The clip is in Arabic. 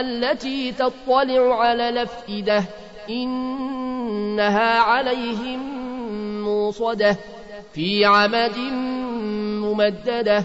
التي تطلع على الأفئدة إنها عليهم موصدة في عمد ممددة.